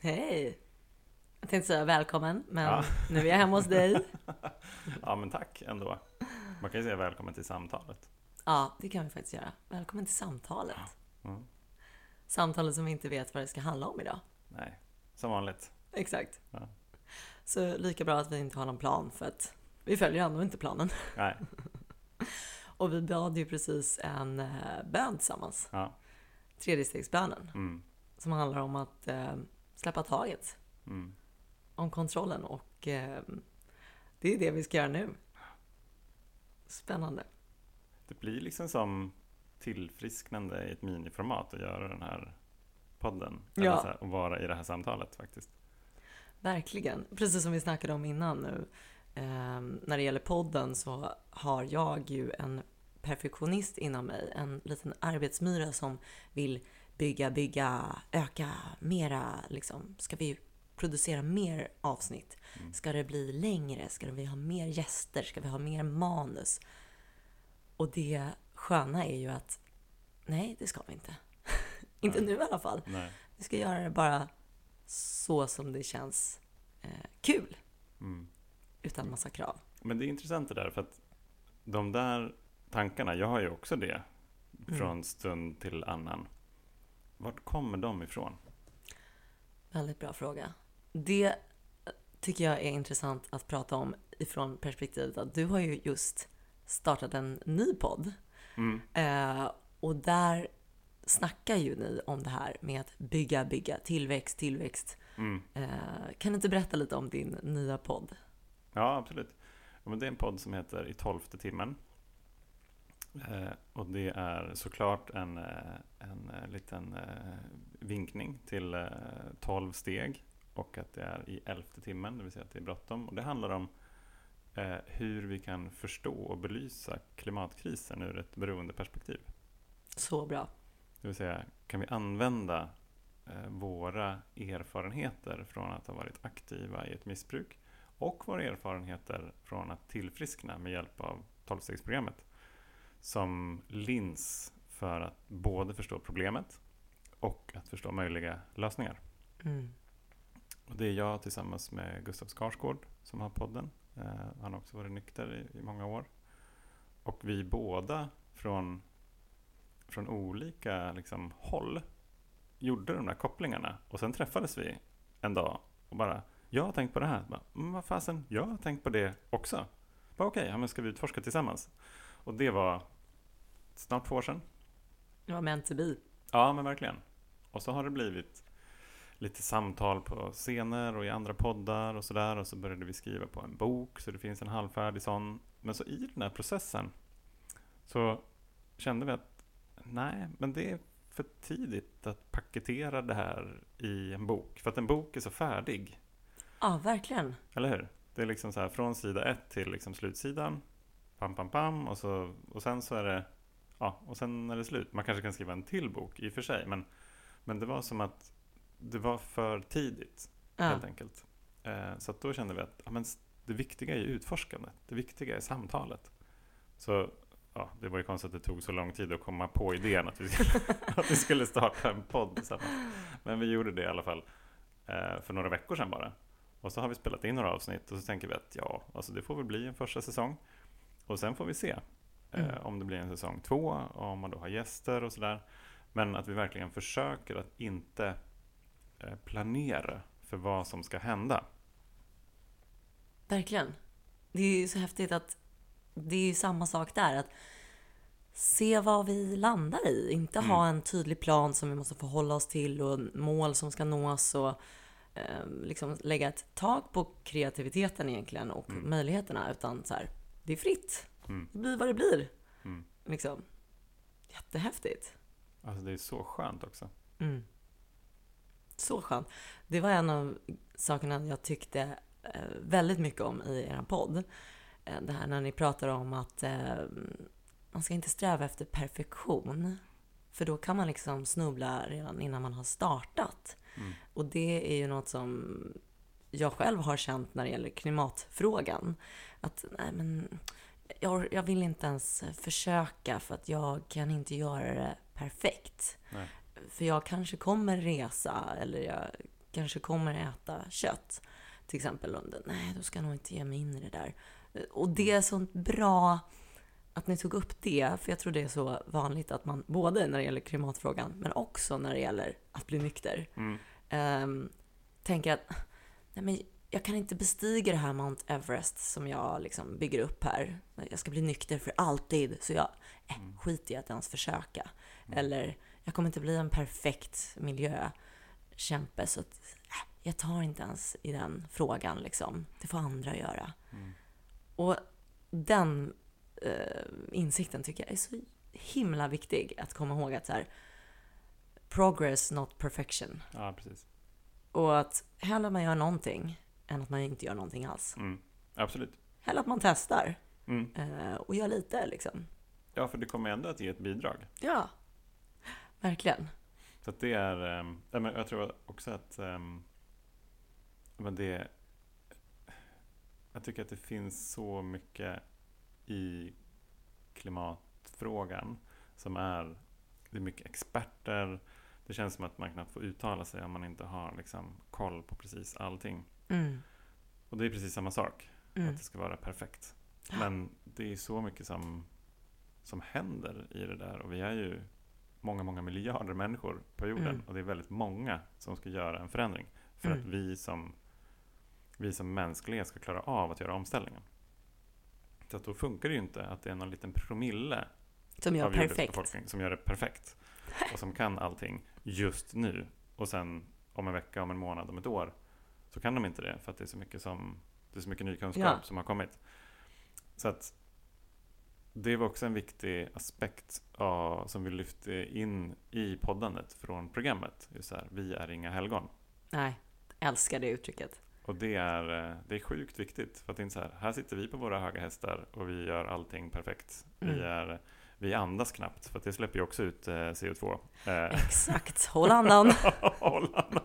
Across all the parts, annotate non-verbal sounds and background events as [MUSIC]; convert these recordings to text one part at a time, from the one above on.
Hej! Jag tänkte säga välkommen, men Ja. nu är jag hemma hos dig. [LAUGHS] Ja, men tack ändå. Man kan ju säga välkommen till samtalet. Ja, det kan vi faktiskt göra. Välkommen till samtalet. Mm. Samtalet som vi inte vet vad det ska handla om idag. Nej, som vanligt. Exakt. Ja. Så lika bra att vi inte har någon plan, för att vi följer ändå inte planen. Nej, [LAUGHS] Och vi bad ju precis en eh, bön tillsammans. ja. Tredjestegsbönen. Mm. Som handlar om att eh, släppa taget Mm. om kontrollen. Och eh, det är det vi ska göra nu. Spännande. Det blir liksom som tillfrisknande i ett miniformat att göra den här podden. Ja. här, och vara i det här samtalet faktiskt. Verkligen. Precis som vi snackade om innan nu. Eh, när det gäller podden så har jag ju en perfektionist inom mig. En liten arbetsmyra som vill bygga, bygga, öka mera. Liksom. Ska vi producera mer avsnitt? Mm. Ska det bli längre? Ska vi ha mer gäster? Ska vi ha mer manus? Och det sköna är ju att nej, det ska vi inte. [LAUGHS] inte nu i alla fall. Nej. Vi ska göra det bara så som det känns eh, kul, Mm. utan massa krav. Men det är intressant det där, för att de där tankarna, jag har ju också det Mm. från stund till annan. Vart kommer de ifrån? Väldigt bra fråga. Det tycker jag är intressant att prata om ifrån perspektivet att du har ju just startat en ny podd. Mm. Eh, och där snackar ju ni om det här med att bygga, bygga, tillväxt, tillväxt. Mm. Eh, kan du inte berätta lite om din nya podd? Ja, absolut. Ja, men det är en podd som heter I tolfte timmen. Eh, och det är såklart en, eh, en eh, liten eh, vinkning till eh, 12 steg och att det är i elfte timmen, det vill säga att det är bråttom. Och det handlar om eh, hur vi kan förstå och belysa klimatkrisen ur ett beroendeperspektiv. Så bra. Det vill säga, kan vi använda eh, våra erfarenheter från att ha varit aktiva i ett missbruk och våra erfarenheter från att tillfriskna med hjälp av 12-stegsprogrammet som lins för att både förstå problemet och att förstå möjliga lösningar. Mm. Och det är jag tillsammans med Gustav Skarsgård som har podden. Eh, han har också varit nykter i, i många år. Och vi båda från, från olika liksom, håll gjorde de där kopplingarna. Och sen träffades vi en dag och bara jag har tänkt på det här. Bara, mm, vad fasen, jag har tänkt på det också. Okej, ja, men ska vi utforska tillsammans? Och det var snart två år sedan. Det var meant to be. Ja, men verkligen. Och så har det blivit lite samtal på scener och i andra poddar och sådär. Och så började vi skriva på en bok, så det finns en halvfärdig sån. Men så i den här processen så kände vi att nej, men det är för tidigt att paketera det här i en bok. För att en bok är så färdig, Ja, verkligen. eller hur? Det är liksom så här från sida ett till liksom slutsidan. Pam, pam, pam. Och, så, och sen så är det Ja, och sen är det slut. Man kanske kan skriva en till bok i och för sig. Men, men det var som att det var för tidigt Ja. helt enkelt. Eh, så då kände vi att ja, men det viktiga är utforskandet. Det viktiga är samtalet. Så ja, det var ju konstigt att det tog så lång tid att komma på idén att vi skulle, [LAUGHS] att vi skulle starta en podd tillsammans. Men vi gjorde det i alla fall eh, för några veckor sedan bara. Och så har vi spelat in några avsnitt och så tänker vi att ja, alltså det får väl bli en första säsong. Och sen får vi se eh, Mm. om det blir en säsong två, och om man då har gäster och sådär. Men att vi verkligen försöker att inte eh, planera för vad som ska hända. Verkligen. Det är ju så häftigt att det är ju samma sak där. Att se vad vi landar i. Inte Mm. ha en tydlig plan som vi måste förhålla oss till och mål som ska nås och eh, liksom lägga ett tak på kreativiteten egentligen och Mm. möjligheterna. Utan så här, det är fritt. Mm. Det blir vad det blir. Mm. Liksom. Jättehäftigt. Alltså det är så skönt också. Mm. Så skönt. Det var en av sakerna jag tyckte eh, väldigt mycket om i er podd. Eh, det här när ni pratar om att eh, man ska inte sträva efter perfektion. För då kan man liksom snubbla redan innan man har startat. Mm. Och det är ju något som jag själv har känt när det gäller klimatfrågan. Att nej men, jag, jag vill inte ens försöka för att jag kan inte göra det perfekt. Nej. För jag kanske kommer resa eller jag kanske kommer äta kött. Till exempel, och nej, då ska jag nog inte ge mig in i det där. Och det är sånt bra att ni tog upp det, för jag tror det är så vanligt att man, både när det gäller klimatfrågan, men också när det gäller att bli nykter, Mm. um, tänker att nej men jag kan inte bestiga det här Mount Everest som jag liksom bygger upp här. Jag ska bli nykter för alltid, så jag äh, Mm. skiter i att ens försöka. Eller jag kommer inte bli en perfekt miljökämpe, så att, äh, jag tar inte ens i den frågan. Liksom. Det får andra göra. Mm. Och den eh, insikten tycker jag är så himla viktig att komma ihåg att så här, progress not perfection. Ja, precis. Och att hellre man gör någonting än att man inte gör någonting alls. Mm. Absolut. Hellre att man testar Mm. eh, och gör lite liksom. Ja, för det kommer ändå att ge ett bidrag. Ja, verkligen. Så det är, men jag tror också att ehm, men det, jag tycker att det finns så mycket i klimatfrågan som är, det är mycket experter, det känns som att man knappt får uttala sig om man inte har liksom, koll på precis allting. Mm. Och det är precis samma sak, Mm. att det ska vara perfekt. Men det är så mycket som, som händer i det där och vi är ju många, många miljarder människor på jorden Mm. och det är väldigt många som ska göra en förändring för Mm. att vi som, vi som mänsklighet ska klara av att göra omställningen. Så att då funkar det ju inte att det är någon liten promille Som gör perfekt. som gör det perfekt [LAUGHS] och som kan allting just nu och sen om en vecka, om en månad, om ett år så kan de inte det för att det är så mycket, som, det är så mycket ny kunskap Ja. som har kommit. Så att det var också en viktig aspekt av, som vi lyfte in i poddandet från programmet. Just här, vi är inga helgon. Nej, älskar det uttrycket. Och det är, eh, det är sjukt viktigt. För att det är så här, här sitter vi på våra höga hästar och vi gör allting perfekt. Vi, Mm. är, vi andas knappt, för det släpper ju också ut eh, CO2. Eh, Exakt, håll andan. [LAUGHS] Håll andan.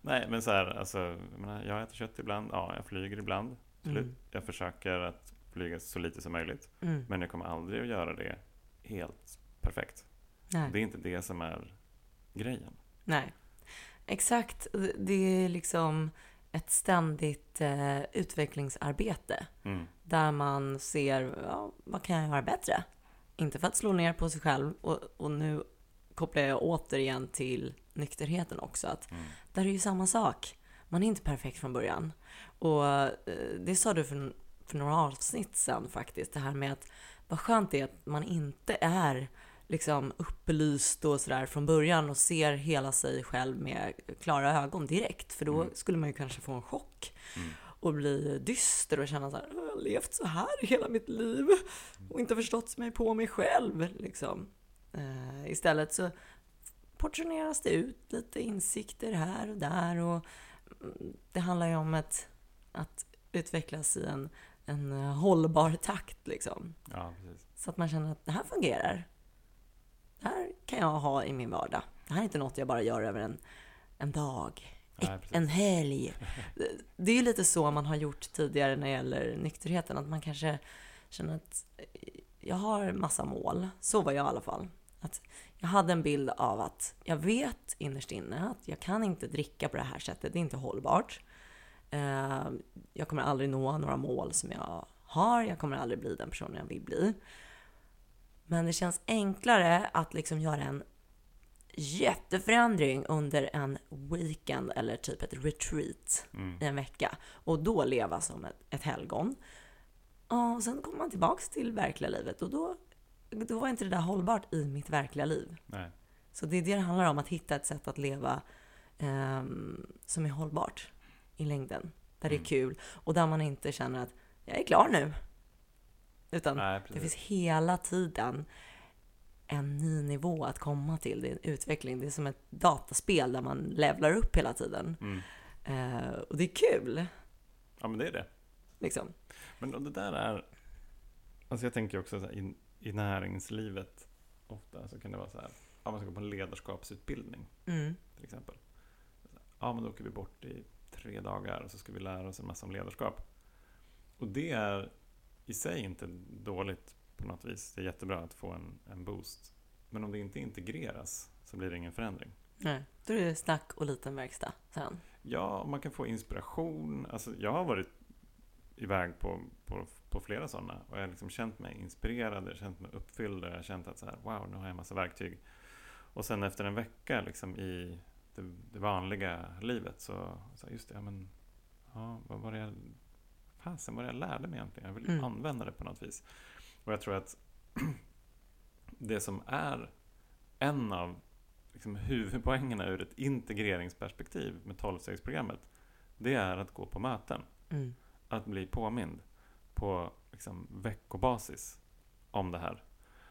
Nej, men så här, alltså, jag, menar, jag äter kött ibland, ja, jag flyger ibland. Mm. Jag försöker att flyga så lite som möjligt. Mm. Men jag kommer aldrig att göra det helt perfekt. Nej. Det är inte det som är grejen. Nej, exakt. Det är liksom ett ständigt eh, utvecklingsarbete Mm. där man ser ja, vad kan jag göra bättre? Inte för att slå ner på sig själv och, och nu kopplar jag återigen till nykterheten också. Att Mm. där är ju samma sak. Man är inte perfekt från början. Och eh, det sa du för, för några avsnitt sedan faktiskt. Det här med att vad skönt det är att man inte är liksom upplyst och sådär från början och ser hela sig själv med klara ögon direkt. För då Mm. skulle man ju kanske få en chock Mm. och bli dyster och känna så här, har levt så här hela mitt liv och inte förstått mig på mig själv. Liksom. Eh, istället så portioneras det ut lite insikter här och där och mm, det handlar ju om ett, att utvecklas i en, en eh, hållbar takt liksom. Ja. Så att man känner att det här fungerar. Det här kan jag ha i min vardag. Det här är inte något jag bara gör över en, en dag, Precis. en helg. Det är ju lite så man har gjort tidigare när det gäller nykterheten. Att man kanske känner att jag har massa mål. Så var jag i alla fall. Att jag hade en bild av att jag vet innerst inne att jag kan inte dricka på det här sättet. Det är inte hållbart. Eh, Jag kommer aldrig nå några mål som jag har. Jag kommer aldrig bli den personen jag vill bli. Men det känns enklare att liksom göra en jätteförändring under en weekend eller typ ett retreat Mm. i en vecka och då leva som ett, ett helgon. Och sen kommer man tillbaks till verkliga livet och då, då var inte det där hållbart i mitt verkliga liv. Nej. Så det är det det handlar om, att hitta ett sätt att leva ehm, som är hållbart i längden. Där det Mm. är kul och där man inte känner att jag är klar nu. Utan Nej, det finns hela tiden en ny nivå att komma till. Det är en utveckling. Det är som ett dataspel där man levlar upp hela tiden. Mm. Eh, och det är kul. Ja, men det är det. Liksom. Men det där är... Alltså jag tänker också så här, i, i näringslivet ofta så kan det vara så här. Ja, man ska gå på en ledarskapsutbildning Mm. till exempel. Ja, men då åker vi bort i tre dagar och så ska vi lära oss en massa om ledarskap. Och det är i sig inte dåligt på något vis. Det är jättebra att få en, en boost. Men om det inte integreras så blir det ingen förändring. Nej. Då är det snack och liten verkstad sen. Ja, man kan få inspiration. Alltså, jag har varit iväg på, på, på flera sådana och jag har liksom känt mig inspirerad, känt mig uppfylld och jag har känt att så här, wow, nu har jag en massa verktyg. Och sen efter en vecka liksom i det, det vanliga livet så, så just det, ja, men ja, vad var det jag, fasen vad det jag lärde mig egentligen? Jag vill Mm. använda det på något vis. Och jag tror att [CLEARS THROAT] det som är en av liksom, huvudpoängerna ur ett integreringsperspektiv med 12-stegsprogrammet, det är att gå på möten. Mm. Att bli påmind på liksom, veckobasis om det här.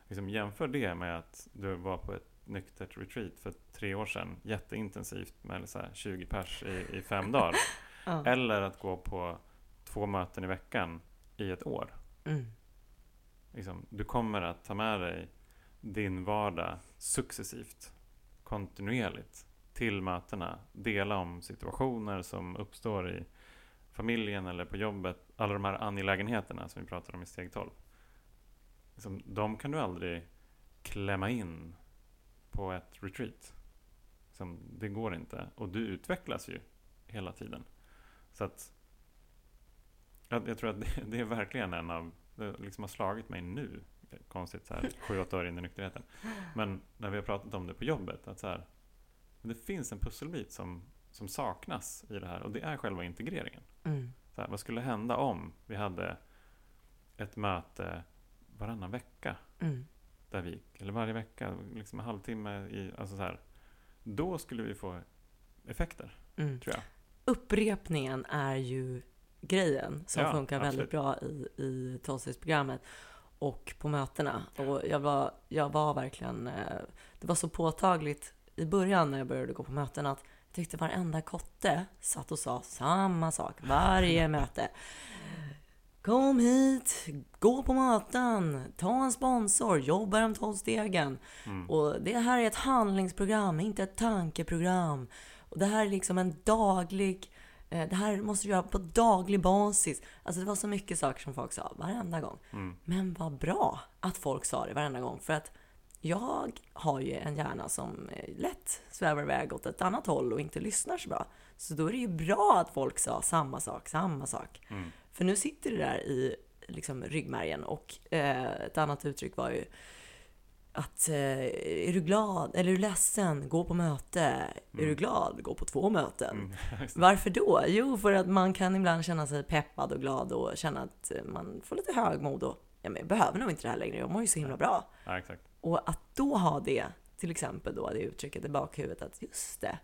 Liksom, jämför det med att du var på ett nyktert retreat för tre år sedan, jätteintensivt med så här 20 pers i, i fem [LAUGHS] dagar. Ja. Eller att gå på två möten i veckan i ett år. Mm. Liksom, du kommer att ta med dig din vardag successivt, kontinuerligt till mötena. Dela om situationer som uppstår i familjen eller på jobbet. Alla de här angelägenheterna som vi pratar om i steg 12. Liksom, de kan du aldrig klämma in på ett retreat. Liksom, det går inte. Och du utvecklas ju hela tiden. Så att jag, jag tror att det, [LAUGHS] det är verkligen en av det liksom har slagit mig nu. Konstigt så här, sju, åtta år in i nykterheten. Men när vi har pratat om det på jobbet, att så här, det finns en pusselbit som, som saknas i det här och det är själva integreringen. Mm. Så här, vad skulle hända om vi hade ett möte varannan vecka Mm. där vi, eller varje vecka, liksom en halvtimme i, alltså så här. Då skulle vi få effekter, Mm. tror jag. Upprepningen är ju grejen som Ja, funkar väldigt absolut. bra i, i tolvstegsprogrammet och på mötena. Och jag var, jag var verkligen, eh, det var så påtagligt i början när jag började gå på möten att jag tyckte varenda kotte satt och sa samma sak varje [LAUGHS] möte. Kom hit, gå på möten, ta en sponsor, jobba de tolv stegen. Mm. Och det här är ett handlingsprogram, inte ett tankeprogram. Och det här är liksom en daglig... Eh, det här måste du göra på daglig basis. Alltså det var så mycket saker som folk sa varenda gång. Mm. Men vad bra att folk sa det varenda gång. För att jag har ju en hjärna som eh, lätt svävar iväg åt ett annat håll och inte lyssnar så bra. Så då är det ju bra att folk sa samma sak, samma sak. Mm. För nu sitter det där i liksom, ryggmärgen. Och eh, ett annat uttryck var ju att eh, är du glad eller är du ledsen, gå på möte. Är du glad, gå på två möten. Mm. [LAUGHS] Varför då? Jo, för att man kan ibland känna sig peppad och glad och känna att eh, man får lite högmod och ja, men jag behöver nog inte det här längre, jag mår ju så himla bra. Ja. Och att då ha det, till exempel då det uttrycket i bakhuvudet att just det,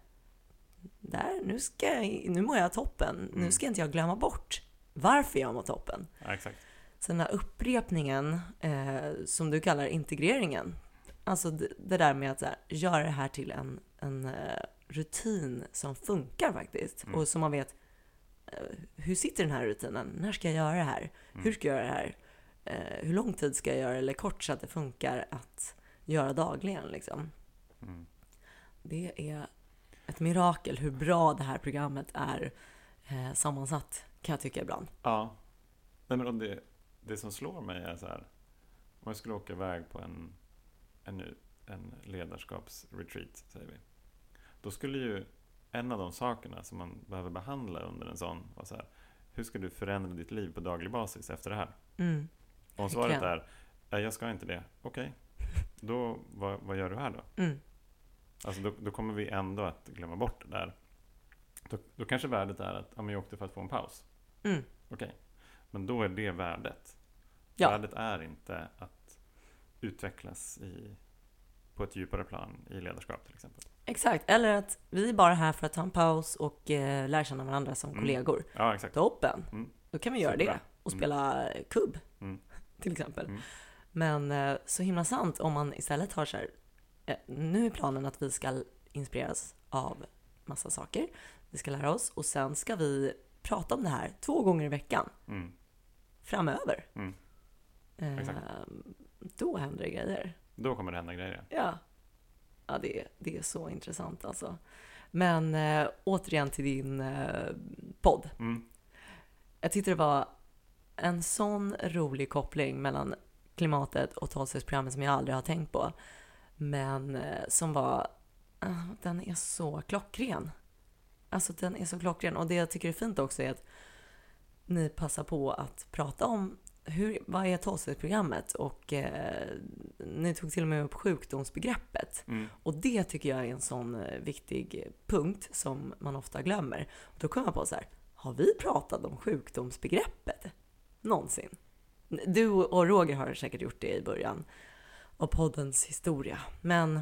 där, nu, ska jag, nu mår jag toppen, nu Mm. ska inte jag glömma bort varför jag mår toppen. Ja, exakt. Så den här upprepningen, eh, som du kallar integreringen, alltså det, det där med att så här, göra det här till en, en eh, rutin som funkar faktiskt. Mm. Och som man vet, eh, hur sitter den här rutinen? När ska jag göra det här? Mm. Hur ska jag göra det här? Eh, hur lång tid ska jag göra? Eller kort så att det funkar att göra dagligen liksom. Mm. Det är ett mirakel hur bra det här programmet är eh, sammansatt, kan jag tycka ibland. Ja. Nej, men det, det som slår mig är så här. Om jag skulle åka iväg på en, en, en ledarskapsretreat, säger vi. Då skulle ju en av de sakerna som man behöver behandla under en sån vara så här. Hur ska du förändra ditt liv på daglig basis efter det här? Mm. Om svaret är "Nej, jag ska inte det. Okej, då vad, vad gör du här då? Mm. Alltså då, då kommer vi ändå att glömma bort det där. Då, då kanske värdet är att ja, men jag åkte för att få en paus. Mm. Okej, men då är det värdet. Ja. Värdet är inte att utvecklas i, på ett djupare plan i ledarskap till exempel. Exakt, eller att vi är bara här för att ta en paus och eh, lära känna varandra som Mm. kollegor. Ja, exakt. Toppen! Mm. Då kan vi göra Superbra. det och Mm. spela kubb, Mm. [LAUGHS] till exempel. Mm. Men eh, så himla sant om man istället har så här, eh, nu är planen att vi ska inspireras av massa saker. Vi ska lära oss och sen ska vi prata om det här två gånger i veckan Mm. framöver. Mm. Eh, Exakt. Då händer det grejer. Då kommer det hända grejer. Ja, ja det, är- det är så intressant alltså. Men eh, återigen till din eh, podd. Mm. Jag tyckte det var en sån rolig koppling mellan klimatet och tolvstegsprogrammet som jag aldrig har tänkt på. Men eh, som var ah, den är så klockren. Alltså den är så klockren. Och det jag tycker är fint också är att ni passar på att prata om hur, vad är tolvstegsprogrammet? Och eh, ni tog till och med upp sjukdomsbegreppet. Mm. Och det tycker jag är en sån eh, viktig punkt som man ofta glömmer. Och då kommer jag på så här, har vi pratat om sjukdomsbegreppet någonsin? Du och Roger har säkert gjort det i början av poddens historia, men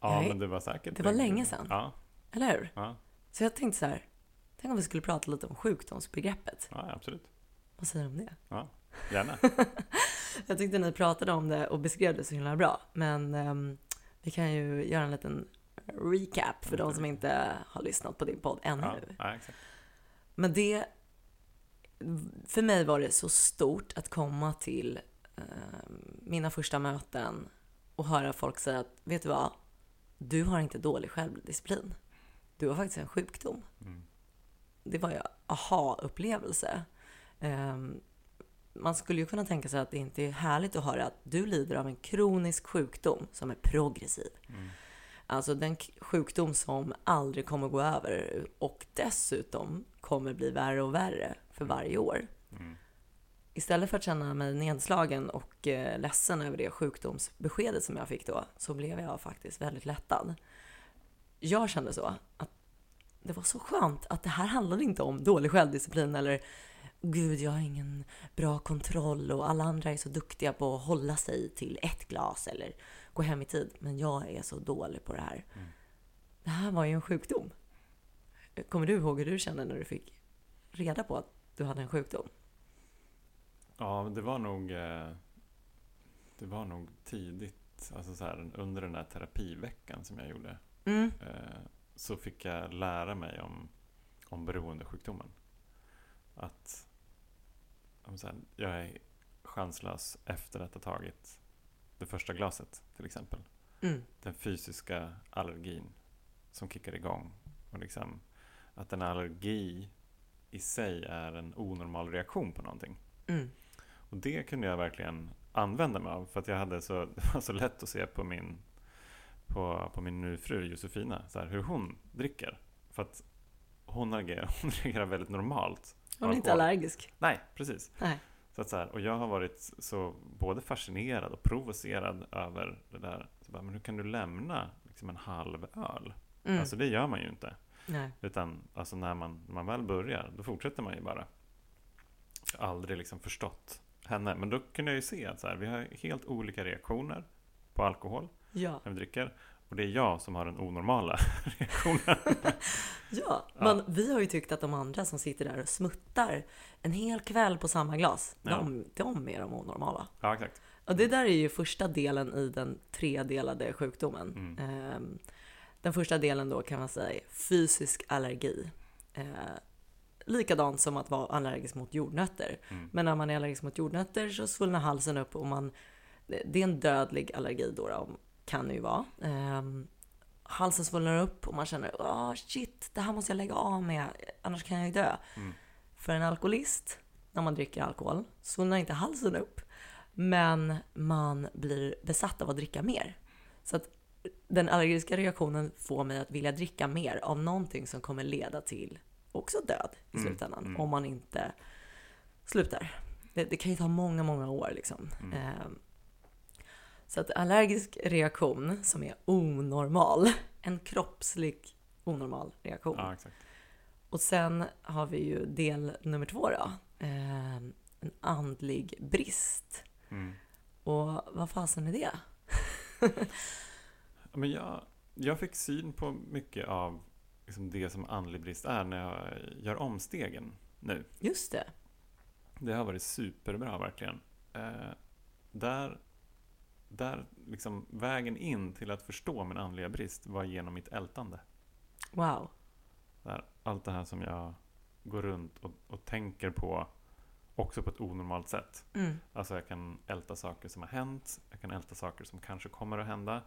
Ja, Nej, men det var säkert... det var länge sedan. Ja, eller hur? ja, Så jag tänkte så här, tänk om vi skulle prata lite om sjukdomsbegreppet. ja, absolut. Vad säger du om det? Ja, gärna. [LAUGHS] Jag tyckte ni pratade om det och beskrev det så himla bra, men ehm, vi kan ju göra en liten recap för de som inte har lyssnat på din podd ännu. Ja, ja, exakt. Men det, för mig var det så stort att komma till eh, mina första möten och höra folk säga att, vet du vad? Du har inte dålig självdisciplin. Du har faktiskt en sjukdom. Mm. Det var ju aha-upplevelse. Ehm, man skulle ju kunna tänka sig att det inte är härligt att höra att du lider av en kronisk sjukdom som är progressiv. Mm. Alltså den sjukdom som aldrig kommer gå över och dessutom kommer bli värre och värre för varje år. Mm. Istället för att känna mig nedslagen och eh, ledsen över det sjukdomsbeskedet som jag fick då, så blev jag faktiskt väldigt lättad. Jag kände så, att det var så skönt att det här handlade inte om dålig självdisciplin eller Gud, jag har ingen bra kontroll och alla andra är så duktiga på att hålla sig till ett glas eller gå hem i tid, men jag är så dålig på det här. Mm. Det här var ju en sjukdom. Kommer du ihåg hur du kände när du fick reda på att du hade en sjukdom? Ja, det var nog... eh, Det var nog tidigt, alltså så här, under den där terapiveckan som jag gjorde. Mm. eh, Så fick jag lära mig om, om beroendesjukdomen. Att här, jag är chanslös efter att ha tagit det första glaset till exempel. Mm. Den fysiska allergin som kickar igång. Och liksom att en allergi i sig är en onormal reaktion på någonting. Mm. Och det kunde jag verkligen använda mig av för att jag hade så, [LAUGHS] det var så lätt att se på min, på, på min nu fru Josefina, så här, hur hon dricker. För att hon agerar, [LAUGHS] hon reagerar väldigt normalt. Hon är inte allergisk. Nej, precis. Nej. Så att så här, och jag har varit så både fascinerad och provocerad över det där. Så bara, men hur kan du lämna liksom en halv öl? Mm. Alltså det gör man ju inte. Nej. Utan alltså när man, när man väl börjar, då fortsätter man ju bara. Jag har aldrig liksom förstått henne. Men då kunde jag ju se att så här, vi har helt olika reaktioner på alkohol Ja. när vi dricker. Och det är jag som har den onormala [LAUGHS] reaktionen. [LAUGHS] Ja, Ja. men vi har ju tyckt att de andra som sitter där och smuttar en hel kväll på samma glas, Ja. de, de är de onormala. Ja, exakt. Och det där är ju första delen i den tredelade sjukdomen. Mm. Ehm, Den första delen då kan man säga är fysisk allergi. Eh, Likadant som att vara allergisk mot jordnötter. Mm. Men när man är allergisk mot jordnötter så svullnar halsen upp och man... Det är en dödlig allergi då, då kan det ju vara. Ehm, halsen svullnar upp och man känner åh shit, det här måste jag lägga av med, annars kan jag ju dö. Mm. För en alkoholist, när man dricker alkohol, svullnar inte halsen upp. Men man blir besatt av att dricka mer. Så att den allergiska reaktionen får mig att vilja dricka mer av någonting som kommer leda till också död i Mm, slutändan. mm. Om man inte slutar. Det, det kan ju ta många, många år liksom. Mm. Så att allergisk reaktion som är onormal, en kroppslig onormal reaktion. Ja. Och sen har vi ju del nummer två då. Ehm, en andlig brist. Mm. Och vad fasen är det? [LAUGHS] Men jag, jag fick syn på mycket av liksom det som andlig brist är när jag gör omstegen nu. Just det. Det har varit superbra verkligen. Eh, där, där liksom vägen in till att förstå min andliga brist var genom mitt ältande. Wow. Där allt det här som jag går runt och, och tänker på också på ett onormalt sätt. Mm. Alltså jag kan älta saker som har hänt, jag kan älta saker som kanske kommer att hända.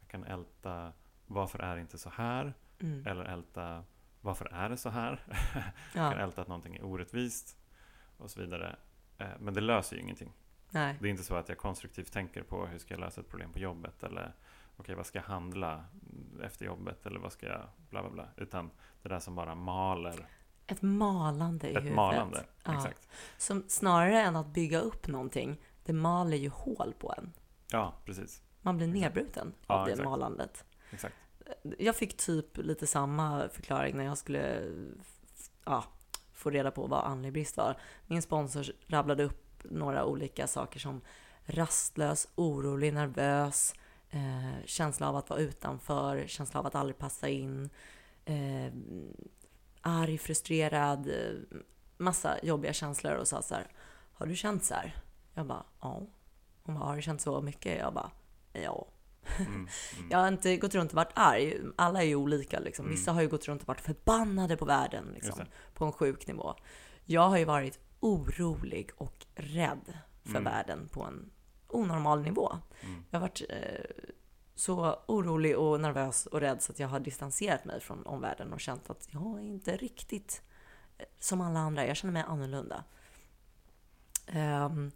Jag kan älta varför är det inte så här? Mm. Eller älta varför är det så här? [LAUGHS] Jag kan Ja. älta att någonting är orättvist och så vidare. Eh, Men det löser ju ingenting. Nej. Det är inte så att jag konstruktivt tänker på hur ska jag lösa ett problem på jobbet eller okej, vad ska jag handla efter jobbet eller vad ska jag, bla bla bla. Utan det där som bara maler. Ett malande i Ett huvudet. malande, Ja. exakt. Som snarare än att bygga upp någonting, det maler ju hål på en. Ja, precis. Man blir nedbruten Ja, av det exakt. malandet. exakt. Jag fick typ lite samma förklaring när jag skulle ja, få reda på vad andlig brist var. Min sponsor rabblade upp några olika saker som rastlös, orolig, nervös, eh, känsla av att vara utanför, känsla av att aldrig passa in, eh, arg, frustrerad, eh, massa jobbiga känslor och sa så här, har du känt så här? Jag bara, ja. Hon bara, har du känt så mycket? Jag bara, ja. Mm, mm. [LAUGHS] Jag har inte gått runt och varit arg. Alla är ju olika. Liksom. Mm. Vissa har ju gått runt och varit förbannade på världen liksom, på en sjuk nivå. Jag har ju varit orolig och rädd för Mm. världen på en onormal nivå. Mm. Jag har varit eh, så orolig och nervös och rädd så att jag har distanserat mig från omvärlden och känt att jag är inte riktigt eh, som alla andra. Jag känner mig annorlunda. Ehm,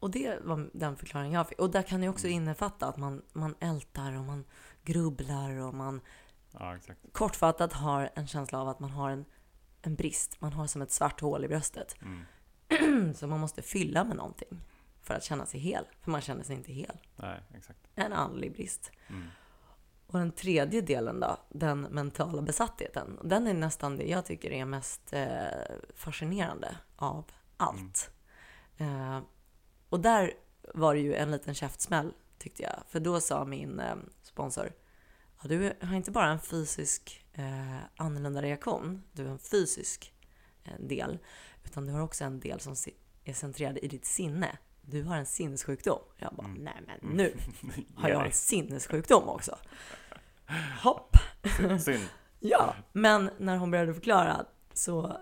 och det var den förklaringen jag fick. Och där kan det också innefatta att man, man ältar och man grubblar och man Ja, kortfattat har en känsla av att man har en, en brist. Man har som ett svart hål i bröstet Mm. [CLEARS THROAT] som man måste fylla med någonting för att känna sig hel. För man känner sig inte hel. Nej, exakt. En andlig brist. Mm. Och den tredje delen då, den mentala besattheten. Den är nästan det jag tycker är mest eh, fascinerande av allt. Eh, och där var det ju en liten käftsmäll tyckte jag. För då sa min eh, sponsor, ja, du har inte bara en fysisk eh, annorlunda reaktion, du har en fysisk eh, del, utan du har också en del som är centrerad i ditt sinne. Du har en sinnessjukdom. Jag bara, Mm. nej men nu [LAUGHS] har jag en sinnessjukdom också. Hopp! Synd. [LAUGHS] Ja, men när hon började förklara så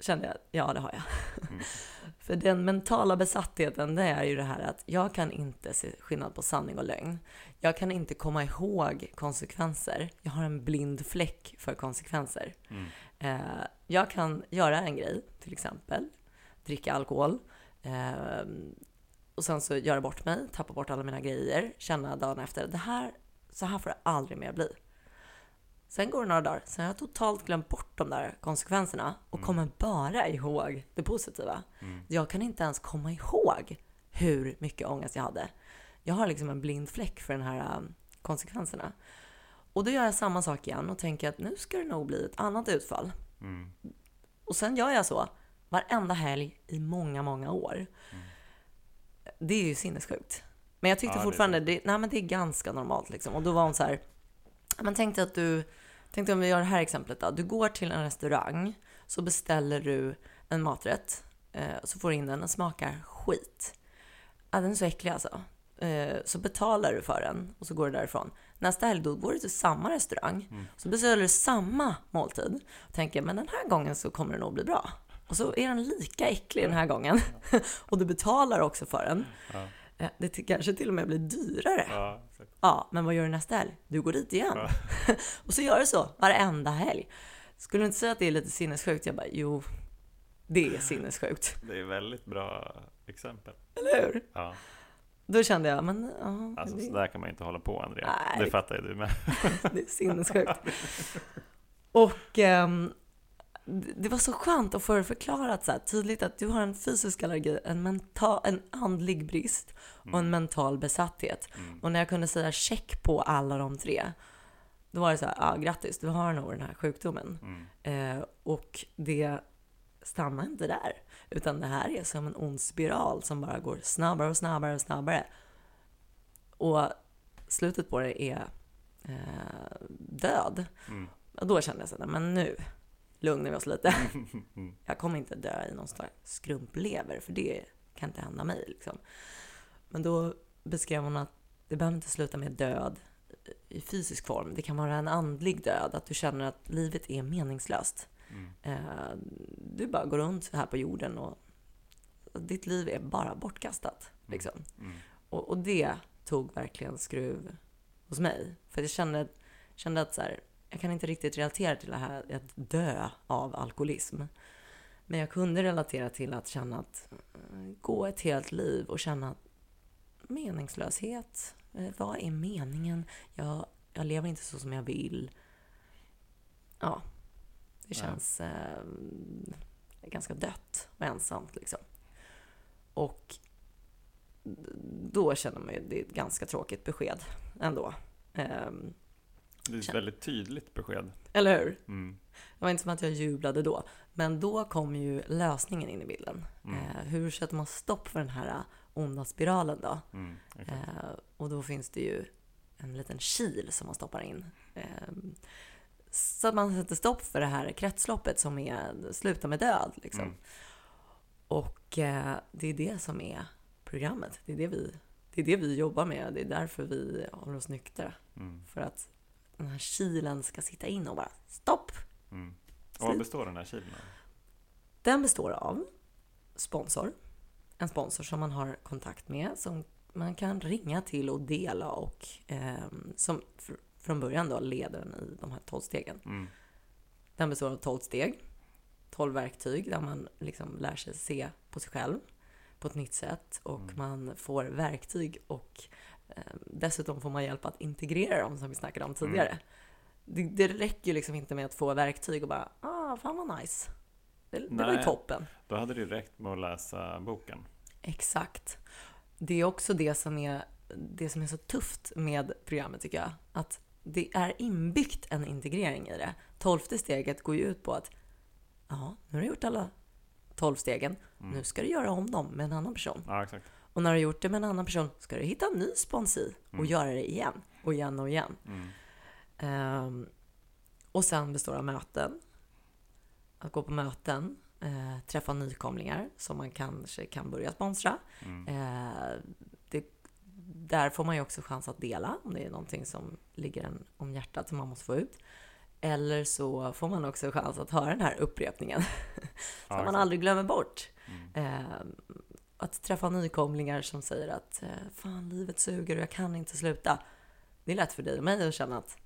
kände jag ja, det har jag. Mm. [LAUGHS] För den mentala besattheten, det är ju det här att jag kan inte se skillnad på sanning och lögn. Jag kan inte komma ihåg konsekvenser. Jag har en blind fläck för konsekvenser. Mm. Eh, jag kan göra en grej, till exempel dricka alkohol eh, och sen så göra bort mig, tappa bort alla mina grejer, känna dagen efter, det här, så här får det aldrig mer bli. Sen går det några dagar, sen har jag totalt glömt bort de där konsekvenserna och Mm. kommer bara ihåg det positiva. Mm. Jag kan inte ens komma ihåg hur mycket ångest jag hade. Jag har liksom en blind fläck för de här um, konsekvenserna. Och då gör jag samma sak igen och tänker att nu ska det nog bli ett annat utfall. Mm. Och sen gör jag så varenda helg i många, många år. Det är ju sinnessjukt. Men jag tyckte Ja, fortfarande, det, nej, men det är ganska normalt liksom. Och då var hon så här, "Ja, men dig att du, tänk dig om vi gör det här exemplet då. Du går till en restaurang, så beställer du en maträtt, eh, så får du in den, den smakar skit. Ja, den är så äcklig alltså. Eh, så betalar du för den och så går du därifrån. Nästa helg då går du till samma restaurang, Mm. så beställer du samma måltid och tänker men den här gången så kommer det nog bli bra. Och så är den lika äcklig den här gången. [LAUGHS] och du betalar också för den. Ja. Eh, Det t- kanske till och med blir dyrare. Ja. Ja, men vad gör du nästa helg? Du går dit igen. Ja. [LAUGHS] och så gör du så varenda helg. Skulle du inte säga att det är lite sinnessjukt? Jag bara, jo, det är sinnessjukt. Det är väldigt bra exempel. Eller hur? Ja. Då kände jag, men ja, Alltså, det, så där kan man inte hålla på Andrea. Nej. Det fattar ju du med. [LAUGHS] det är sinnessjukt. Och ehm, det var så skönt att få det förklarat så här tydligt att du har en fysisk allergi, en, mental, en andlig brist och en mental besatthet. Mm. Och när jag kunde säga check på alla de tre, då var det så här, ja grattis, du har nog den här sjukdomen. Mm. Eh, och det stannar inte där, utan det här är som en ond spiral som bara går snabbare och snabbare och snabbare. Och slutet på det är eh, död. Mm. Och då kände jag så här, men nu lugnar vi oss lite. [LAUGHS] Jag kommer inte dö i någon slags skrumplever, för det kan inte hända mig. Liksom. Men då beskrev hon att det behöver inte sluta med död i fysisk form. Det kan vara en andlig död, att du känner att livet är meningslöst. Mm. Eh, Du bara går runt här på jorden och ditt liv är bara bortkastat. Liksom. Mm. Och, och det tog verkligen skruv hos mig. För jag kände, kände att så här, jag kan inte riktigt relatera till det här att dö av alkoholism. Men jag kunde relatera till att känna att eh, gå ett helt liv och känna meningslöshet, Eh, vad är meningen? Jag, jag lever inte så som jag vill. Ja, det känns eh, ganska dött och ensamt liksom. Och då känner man ju det är ett ganska tråkigt besked ändå. Ehm, Det är ett väldigt tydligt besked. eller hur? Mm. Det var inte som att jag jublade då. Men då kom ju lösningen in i bilden. Mm. Eh, hur sätter man stopp för den här eh, onda spiralen då? Mm. exakt. Eh, och då finns det ju en liten kil som man stoppar in. Eh, så att man sätter stopp för det här kretsloppet som är, slutar med död. Liksom. Mm. Och eh, det är det som är programmet. Det är det, vi, det är det vi jobbar med. Det är därför vi håller oss nyktra. Mm. För att den här kilen ska sitta in och bara stopp! Mm. Och vad består den här kilen av? Den består av sponsor. En sponsor som man har kontakt med, som man kan ringa till och dela och eh, som från början då leder den i de här 12 stegen. Mm. Den består av 12 steg, 12 verktyg där man liksom lär sig se på sig själv på ett nytt sätt och Mm. man får verktyg och eh, dessutom får man hjälp att integrera dem som vi snackade om tidigare. Det, det räcker ju liksom inte med att få verktyg och bara ah, fan vad nice. Det, det var ju toppen. Då hade det ju räckt med att läsa boken. Exakt. Det är också det som är, det som är så tufft med programmet tycker jag. Att det är inbyggt en integrering i det. Tolfte steget går ju ut på att ja, nu har du gjort alla tolv stegen. Mm. Nu ska du göra om dem med en annan person. Ja. Och när du har gjort det med en annan person ska du hitta en ny spons i och Mm. göra det igen och igen och igen. Mm. Ehm, och sen består av möten. Att gå på möten, eh, träffa nykomlingar som man kanske kan börja sponsra. Mm. Där får man ju också chans att dela om det är någonting som ligger en om hjärtat som man måste få ut. Eller så får man också chans att höra den här upprepningen [LAUGHS] Ja, som man aldrig glömmer bort. Mm. Eh, att träffa nykomlingar som säger att eh, fan, livet suger och jag kan inte sluta. Det är lätt för dig och mig att känna att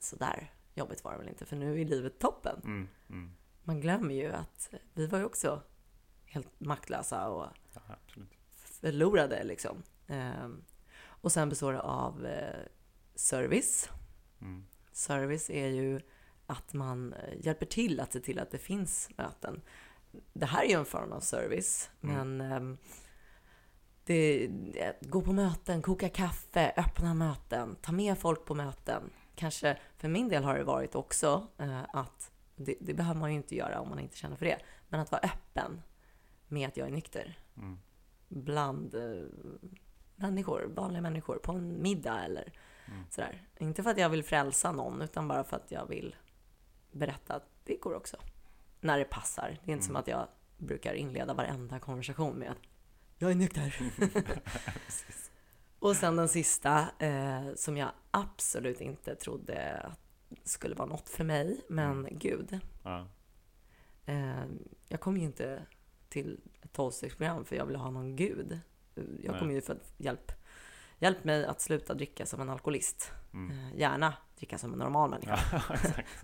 så där jobbigt var det väl inte, för nu är livet toppen. Mm. Mm. Man glömmer ju att vi var ju också helt maktlösa och Ja, förlorade liksom. Ehm, och sen består det av eh, service. Mm. Service är ju att man eh, hjälper till att se till att det finns möten. Det här är ju en form av service, Mm. men ehm, det, gå på möten, koka kaffe, öppna möten, ta med folk på möten. Kanske för min del har det varit också eh, att det, det behöver man ju inte göra om man inte känner för det, men att vara öppen med att jag är nykter Mm. bland människor, vanliga människor, på en middag eller Mm. sådär. Inte för att jag vill frälsa någon, utan bara för att jag vill berätta att det går också. När det passar. Det är inte Mm. som att jag brukar inleda varenda konversation med att jag är nykter. [LAUGHS] Och sen den sista, eh, som jag absolut inte trodde att skulle vara något för mig, men Mm. gud. Ja. Eh, jag kom ju inte till ett tolvstegsprogram för jag ville ha någon gud. Jag Nej. kom ju för att hjälp, hjälp mig att sluta dricka som en alkoholist. Mm. Eh, gärna dricka som en normal [LAUGHS] människa.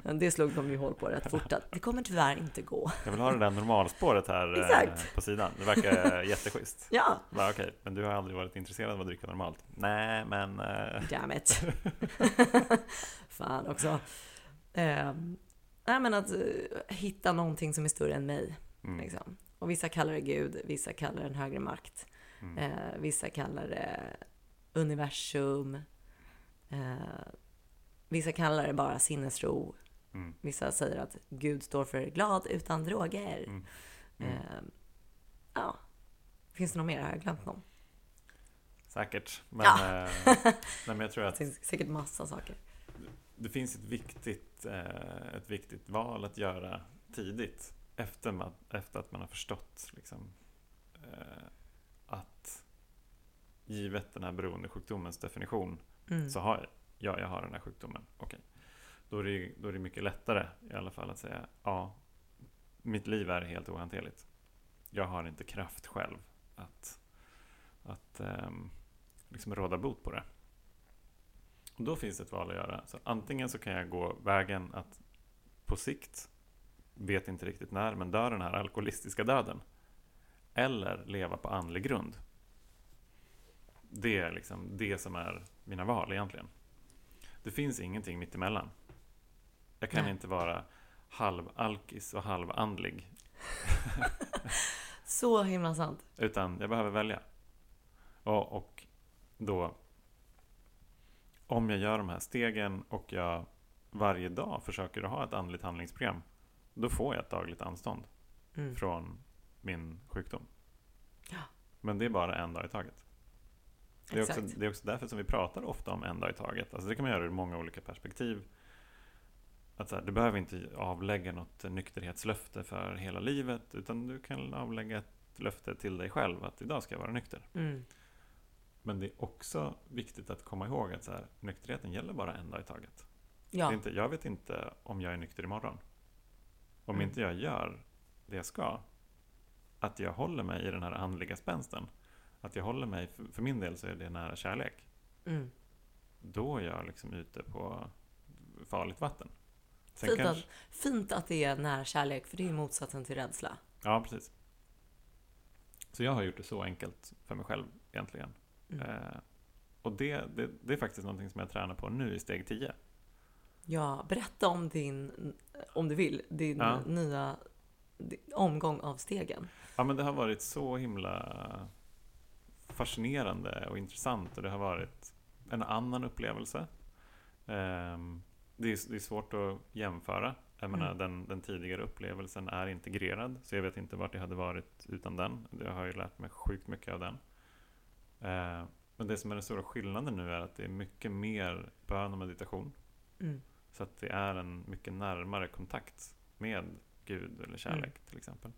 Ja, [LAUGHS] det slog de ju hål på rätt fort att det kommer tyvärr inte gå. Jag vill ha det där normalspåret här eh, Exakt. på sidan. Det verkar [LAUGHS] jätteschysst. Ja, Bara, Okej, men du har aldrig varit intresserad av att dricka normalt? Nej, men... Eh, damn it. Fan också. Eh, nej men att hitta någonting som är större än mig. mm, Liksom. Och vissa kallar det Gud, vissa kallar det en högre makt. Mm, Eh, vissa kallar det universum. Eh, vissa kallar det bara sinnesro. mm, Vissa säger att Gud står för glad utan droger. mm, mm. Eh, ja, finns det något mer? Har jag glömt någon? Säkert. Men, Ja. eh, [LAUGHS] nej, men jag tror Det att finns säkert massa saker. det finns ett viktigt, eh, ett viktigt val att göra tidigt. Efter, man, efter att man har förstått liksom, eh, att givet den här beroendesjukdomens definition Mm. så har jag, ja, jag har den här sjukdomen. Okej. Då, är det, då är det mycket lättare i alla fall att säga ja, mitt liv är helt ohanterligt. Jag har inte kraft själv att, att ehm, liksom råda bot på det. Och då finns det ett val att göra. Så antingen så kan jag gå vägen att på sikt, vet inte riktigt när, men dö den här alkoholistiska döden. Eller leva på andlig grund. det är liksom det som är mina val egentligen. Det finns ingenting mittemellan. Jag kan Nej. inte vara halvalkis och halvandlig. [LAUGHS] Så himla sant. Utan jag behöver välja. Och, och då, om jag gör de här stegen och jag varje dag försöker att ha ett andligt handlingsprogram, då får jag ett dagligt anstånd Mm. från min sjukdom. Ja. Men det är bara en dag i taget. Det är, också, det är också därför som vi pratar ofta om en dag i taget. Alltså det kan man göra ur många olika perspektiv. Att här, du behöver inte avlägga något nykterhetslöfte för hela livet, utan du kan avlägga ett löfte till dig själv att idag ska jag vara nykter. Mm. Men det är också viktigt att komma ihåg att så här, nykterheten gäller bara en dag i taget. Ja, inte, jag vet inte om jag är nykter imorgon. Om Mm. inte jag gör det jag ska, att jag håller mig i den här andliga spänsten, att jag håller mig, för, för min del så är det nära kärlek, mm. då är jag liksom ute på farligt vatten. Sen Fint, kanske, att, fint att det är nära kärlek, för det är motsatsen till rädsla. ja, precis. Så jag har gjort det så enkelt för mig själv egentligen. Mm. Eh, och det, det, det är faktiskt någonting som jag tränar på nu i steg 10. Ja, berätta om din, om du vill, din Ja. nya omgång av stegen. Ja, men det har varit så himla fascinerande och intressant och det har varit en annan upplevelse. Ehm, Det är, svårt att jämföra. Jag menar, Mm. den, den tidigare upplevelsen är integrerad, så jag vet inte vart jag hade varit utan den. Jag har ju lärt mig sjukt mycket av den. Ehm, Men det som är den stora skillnaden nu är att det är mycket mer bön och meditation. Mm. Så att det är en mycket närmare kontakt med Gud eller kärlek till exempel.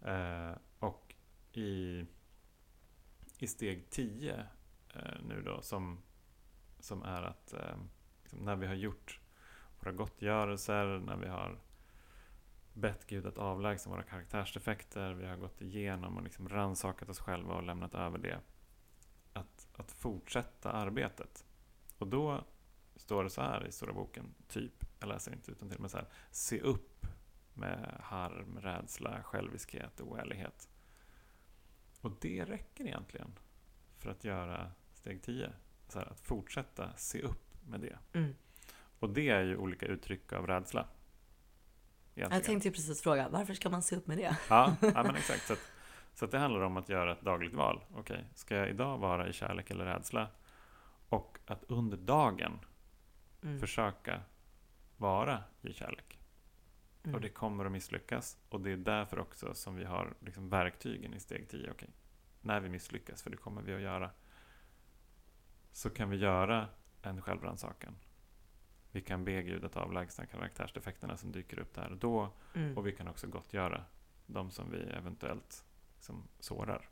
Eh, och i, i steg 10 eh, nu då som, som är att eh, liksom när vi har gjort våra gottgörelser, när vi har bett Gud att avlägsna våra karaktärsdefekter, vi har gått igenom och liksom rannsakat oss själva och lämnat över det. Att, att fortsätta arbetet. Och då står det så här i Stora boken, typ, jag läser inte utan till men så här, se upp med harm, rädsla, själviskhet, oärlighet. Och det räcker egentligen för att göra steg 10. Så här, att fortsätta se upp med det. Mm. Och det är ju olika uttryck av rädsla. Egentligen. Jag tänkte precis fråga, varför ska man se upp med det? Ja, ja [LAUGHS] men exakt. Så, att, så att det handlar om att göra ett dagligt val. Okej, ska jag idag vara i kärlek eller rädsla? Och att under dagen Mm. försöka vara i kärlek. Mm. Och det kommer att misslyckas. Och det är därför också som vi har liksom verktygen i steg 10. Okej, när vi misslyckas, för det kommer vi att göra, så kan vi göra en självrannsakan. Vi kan be Gud att avlägsna karaktärsdefekterna som dyker upp där och då. Mm. Och vi kan också gottgöra de som vi eventuellt liksom sårar.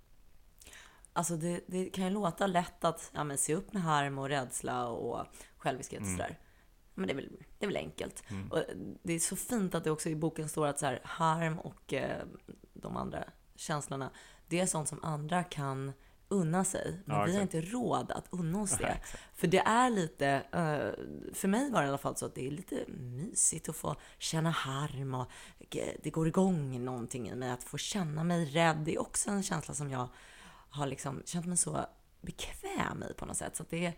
Alltså det, det kan ju låta lätt att ja, men se upp med harm och rädsla och själviskhet och Mm. Men det är, väl, det är väl enkelt. Mm. Och det är så fint att det också i boken står att så här, harm och eh, de andra känslorna, det är sånt som andra kan unna sig. Men Ja, vi har inte råd att unna oss det. Exakt. För det är lite, eh, för mig var det i alla fall så att det är lite mysigt att få känna harm och eh, det går igång någonting i mig att få känna mig rädd. Det är också en känsla som jag har liksom känt mig så bekväm i på något sätt. Så det är,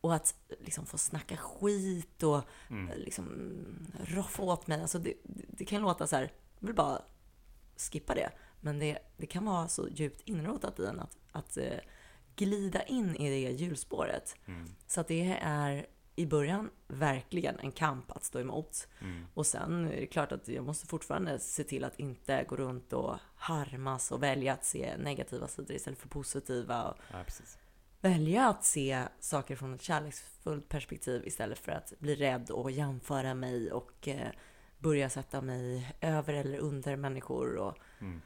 och att liksom få snacka skit och Mm. eh, liksom roffa åt mig. Alltså det, det kan låta så här, jag vill bara skippa det. Men det, det kan vara så djupt inrotat i en att, att eh, glida in i det hjulspåret. Mm. Så att det är i början verkligen en kamp att stå emot. Mm. Och sen är det klart att jag måste fortfarande se till att inte gå runt och harmas och välja att se negativa sidor istället för positiva. Ja, precis. Välja att se saker från ett kärleksfullt perspektiv istället för att bli rädd och jämföra mig och eh, börja sätta mig över eller under människor. Och Mm.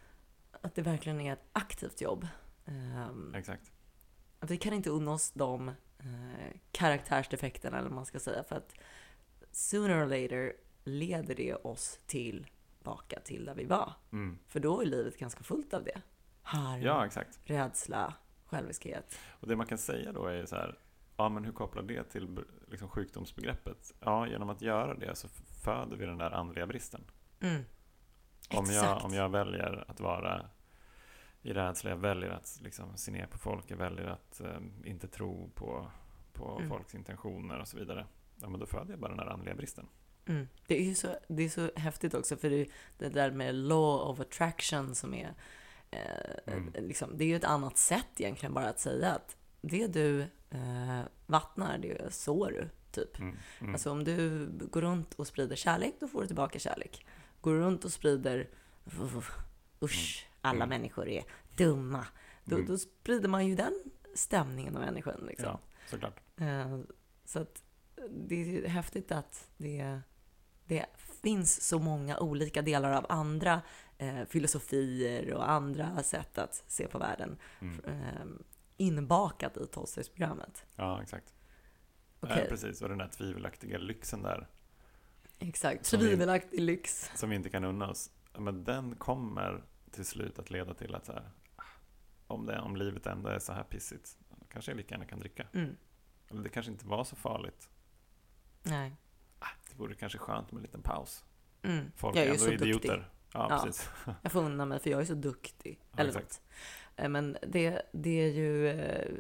att det verkligen är ett aktivt jobb. Ehm, Exakt. att vi kan inte unna oss de eh, karaktärsdefekterna eller vad man ska säga för att sooner or later leder det oss tillbaka till där vi var. Mm. För då är livet ganska fullt av det. Harm, Ja, exakt. rädsla, själviskhet. Och det man kan säga då är så här, ja men hur kopplar det till liksom sjukdomsbegreppet? Ja, genom att göra det så föder vi den där andliga bristen. Mm. Om jag, om jag väljer att vara i rädsla, jag väljer att liksom se ner på folk, jag väljer att eh, inte tro på, på Mm. folks intentioner och så vidare. Ja, men då föder jag bara den här andliga bristen. Mm. Det är ju så, det är så häftigt också, för det, det där med law of attraction som är Mm. liksom, det är ju ett annat sätt egentligen bara att säga att det du eh, vattnar, det sår du, typ. Mm. Mm. Alltså om du går runt och sprider kärlek, då får du tillbaka kärlek. Går du runt och sprider [LAUGHS] usch, alla Mm. människor är dumma, då, Mm. då sprider man ju den stämningen av människan. Liksom. Ja, såklart. Eh, Så att det är häftigt att det, det finns så många olika delar av andra eh, filosofier och andra sätt att se på världen Mm. eh, inbakat i tolvstegsprogrammet. Ja, exakt. Okej, Ja, precis, och den där tvivelaktiga lyxen där, exakt. Tvivelaktig lyx. som vi inte kan unna oss, men den kommer till slut att leda till att så här, ah, om, det, om livet ändå är så här pissigt, då kanske jag lika gärna kan dricka. Mm. Eller det kanske inte var så farligt. Nej. Ah, det vore kanske skönt med en liten paus. Mm. Folk Jag är är ändå så idioter. duktig. Ja, Ja. precis. Jag får unna mig för jag är så duktig. Ja, Eller exakt. något. Eh, Men det, det är ju... eh,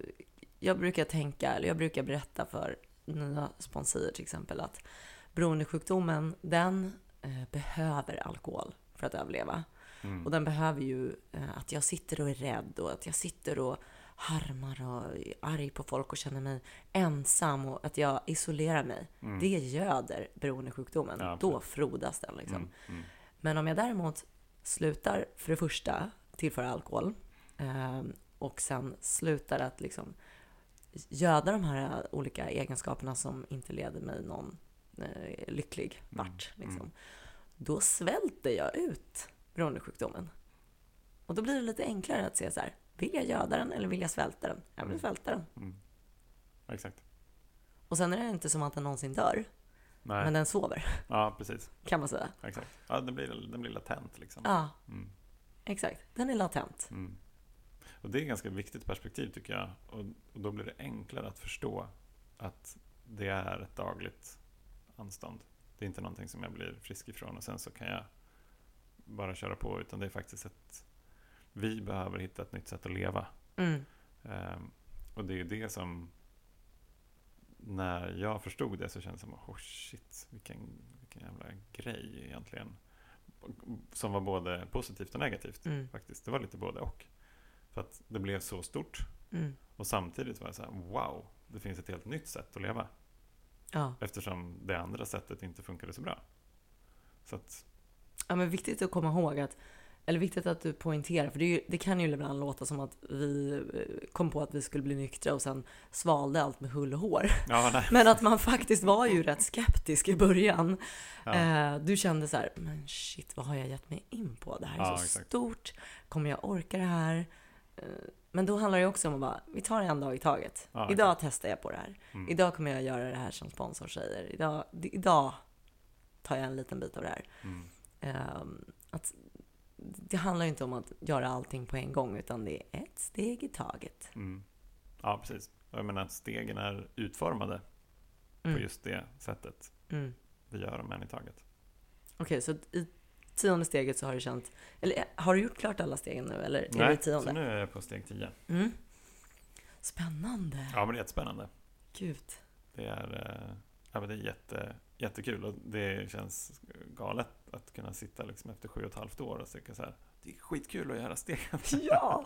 Jag brukar tänka, eller jag brukar berätta för nya sponsorer till exempel att beroendesjukdomen, den eh, behöver alkohol för att överleva. Mm. Och den behöver ju att jag sitter och är rädd och att jag sitter och harmar och är arg på folk och känner mig ensam och att jag isolerar mig. Mm. Det göder beroendesjukdomen. Ja, Då frodas den liksom. Mm. Mm. Men om jag däremot slutar, för det första, tillföra alkohol eh, och sen slutar att liksom göda de här olika egenskaperna som inte leder mig någon eh, lycklig vart, Mm, liksom, då svälter jag ut beroendesjukdomen. Och då blir det lite enklare att se så här, vill jag göda den eller vill jag svälta den? Jag vill Mm. svälta den. Mm. Exakt. Och sen är det inte som att den någonsin dör, Nej. men den sover, Ja, precis. kan man säga. Exakt. Ja, den blir, den blir latent liksom. Ja, Mm. exakt. Den är latent. Mm. Och det är ett ganska viktigt perspektiv tycker jag. Och, och då blir det enklare att förstå att det är ett dagligt anstånd. Det är inte någonting som jag blir frisk ifrån och sen så kan jag bara köra på. Utan det är faktiskt ett... Vi behöver hitta ett nytt sätt att leva. Mm. Ehm, och det är ju det som... När jag förstod det så kändes det som, oh shit, vilken, vilken jävla grej egentligen. Som var både positivt och negativt Mm. faktiskt. Det var lite både och. För att det blev så stort. Mm. Och samtidigt var jag så här, wow, det finns ett helt nytt sätt att leva. Ja. Eftersom det andra sättet inte funkade så bra. Så att, Ja, men viktigt att komma ihåg att, eller viktigt att du poängterar, för det, ju, det kan ju ibland låta som att vi eh, kom på att vi skulle bli nyktra och sen svalde allt med hull och hår. ja. Men att man faktiskt var ju rätt skeptisk i början. Ja. Eh, du kände så här, men shit, vad har jag gett mig in på? Det här är Ja, så exakt. stort. Kommer jag orka det här? Eh, men då handlar det också om att bara, vi tar en dag i taget. Idag testar jag på det här. Mm. Idag kommer jag göra det här som sponsor säger. Idag, idag tar jag en liten bit av det här. Mm. Ehm, att det handlar ju inte om att göra allting på en gång, utan det är ett steg i taget. Mm. Ja, precis. Och Jag menar att stegen är utformade Mm. på just det sättet. Mm. Vi gör dem en i taget. Okej, så i tionde steget så har du känt, eller har du gjort klart alla stegen nu, eller är det Nej, i tionde? så nu är jag på steg 10. Mm. Spännande. Ja, men det är jättespännande. Gud. Det är, eh, ja, men det är jätte, jättekul och det känns galet att kunna sitta liksom efter sju och ett halvt år och tycka så här, det är skitkul att göra stegen. [LAUGHS] Ja!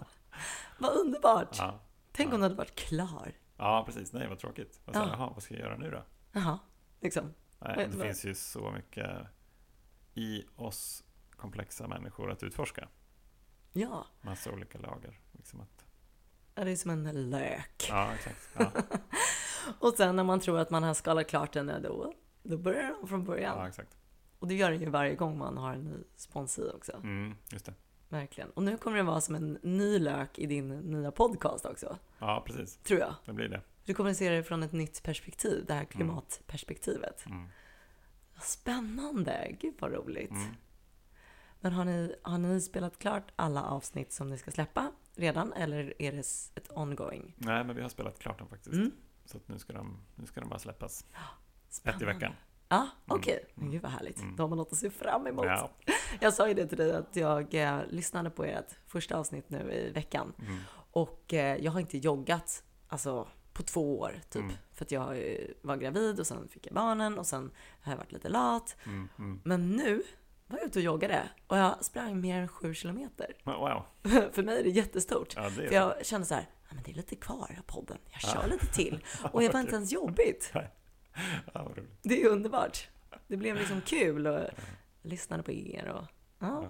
Vad underbart! Ja, Tänk ja. om du hade varit klar. ja precis. Nej, vad tråkigt. Här, Ja. Jaha, vad ska jag göra nu då? Jaha, liksom. Nej, Vad- det vad- finns ju så mycket i oss komplexa människor att utforska. Ja, Massa olika lager. Liksom att, Ja, det är som en lök. ja, exakt. Ja, [LAUGHS] Och sen när man tror att man har skalat klart den, då, då börjar de från början. ja exakt. Och det gör det ju varje gång man har en ny sponsor också. Mm, just det. Verkligen. Och nu kommer det vara som en ny lök i din nya podcast också, Ja, precis. tror jag. Det blir det. Du kommer att se det från ett nytt perspektiv, det här klimatperspektivet. Mm. Spännande! Gud vad roligt. Mm. Men har ni, har ni spelat klart alla avsnitt som ni ska släppa redan, eller är det ett ongoing? Nej, men vi har spelat klart dem faktiskt. Mm. Så nu, ska de, nu ska de bara släppas. Ett i Spännande. veckan. Ja, okej. Men gud vad härligt. Mm. Då har man något att se fram emot. Ja. [LAUGHS] Jag sa ju det till dig att jag eh, lyssnade på ert första avsnitt nu i veckan. Mm. Och eh, jag har inte joggat alltså, på två år typ. Mm. För att jag eh, var gravid och sen fick jag barnen och sen har jag varit lite lat. Mm. Mm. Men nu var jag ute och joggade och jag sprang mer än sju kilometer. Wow. [LAUGHS] För mig är det jättestort. Ja, det är För jag kände så här, ja, men det är lite kvar av podden. Jag kör Ja. lite till. [LAUGHS] Och det var inte ens jobbigt. [LAUGHS] Ja. Det är underbart. Det blev liksom kul och lyssnade på er och ja.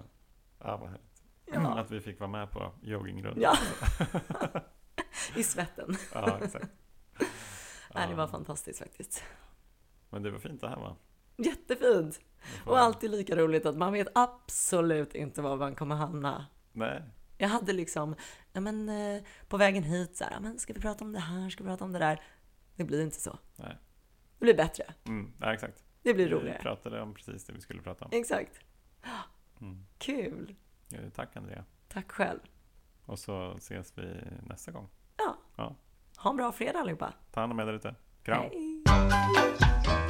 Ja, vad härligt. Ja. [CLEARS THROAT] Att vi fick vara med på joggingrundan. ja. [LAUGHS] [LAUGHS] I svetten. ja exakt. Nej, det var Ja. fantastiskt faktiskt. Men det var fint det här va? Jättefint! Och alltid lika roligt att man vet absolut inte var man kommer hamna. Nej. Jag hade liksom, ja men eh, på vägen hit så här, ja, men ska vi prata om det här, ska vi prata om det där? Det blir inte så. Nej. Det blir bättre. Mm. Ja, exakt. Det blir Vi roligare. pratade om precis det vi skulle prata om. Exakt. Mm. Kul! Ja, Tack Andrea. Tack själv. Och så ses vi nästa gång. Ja. Ja. Ha en bra fredag allihopa. Ta hand om er där ute. Kram. Hej!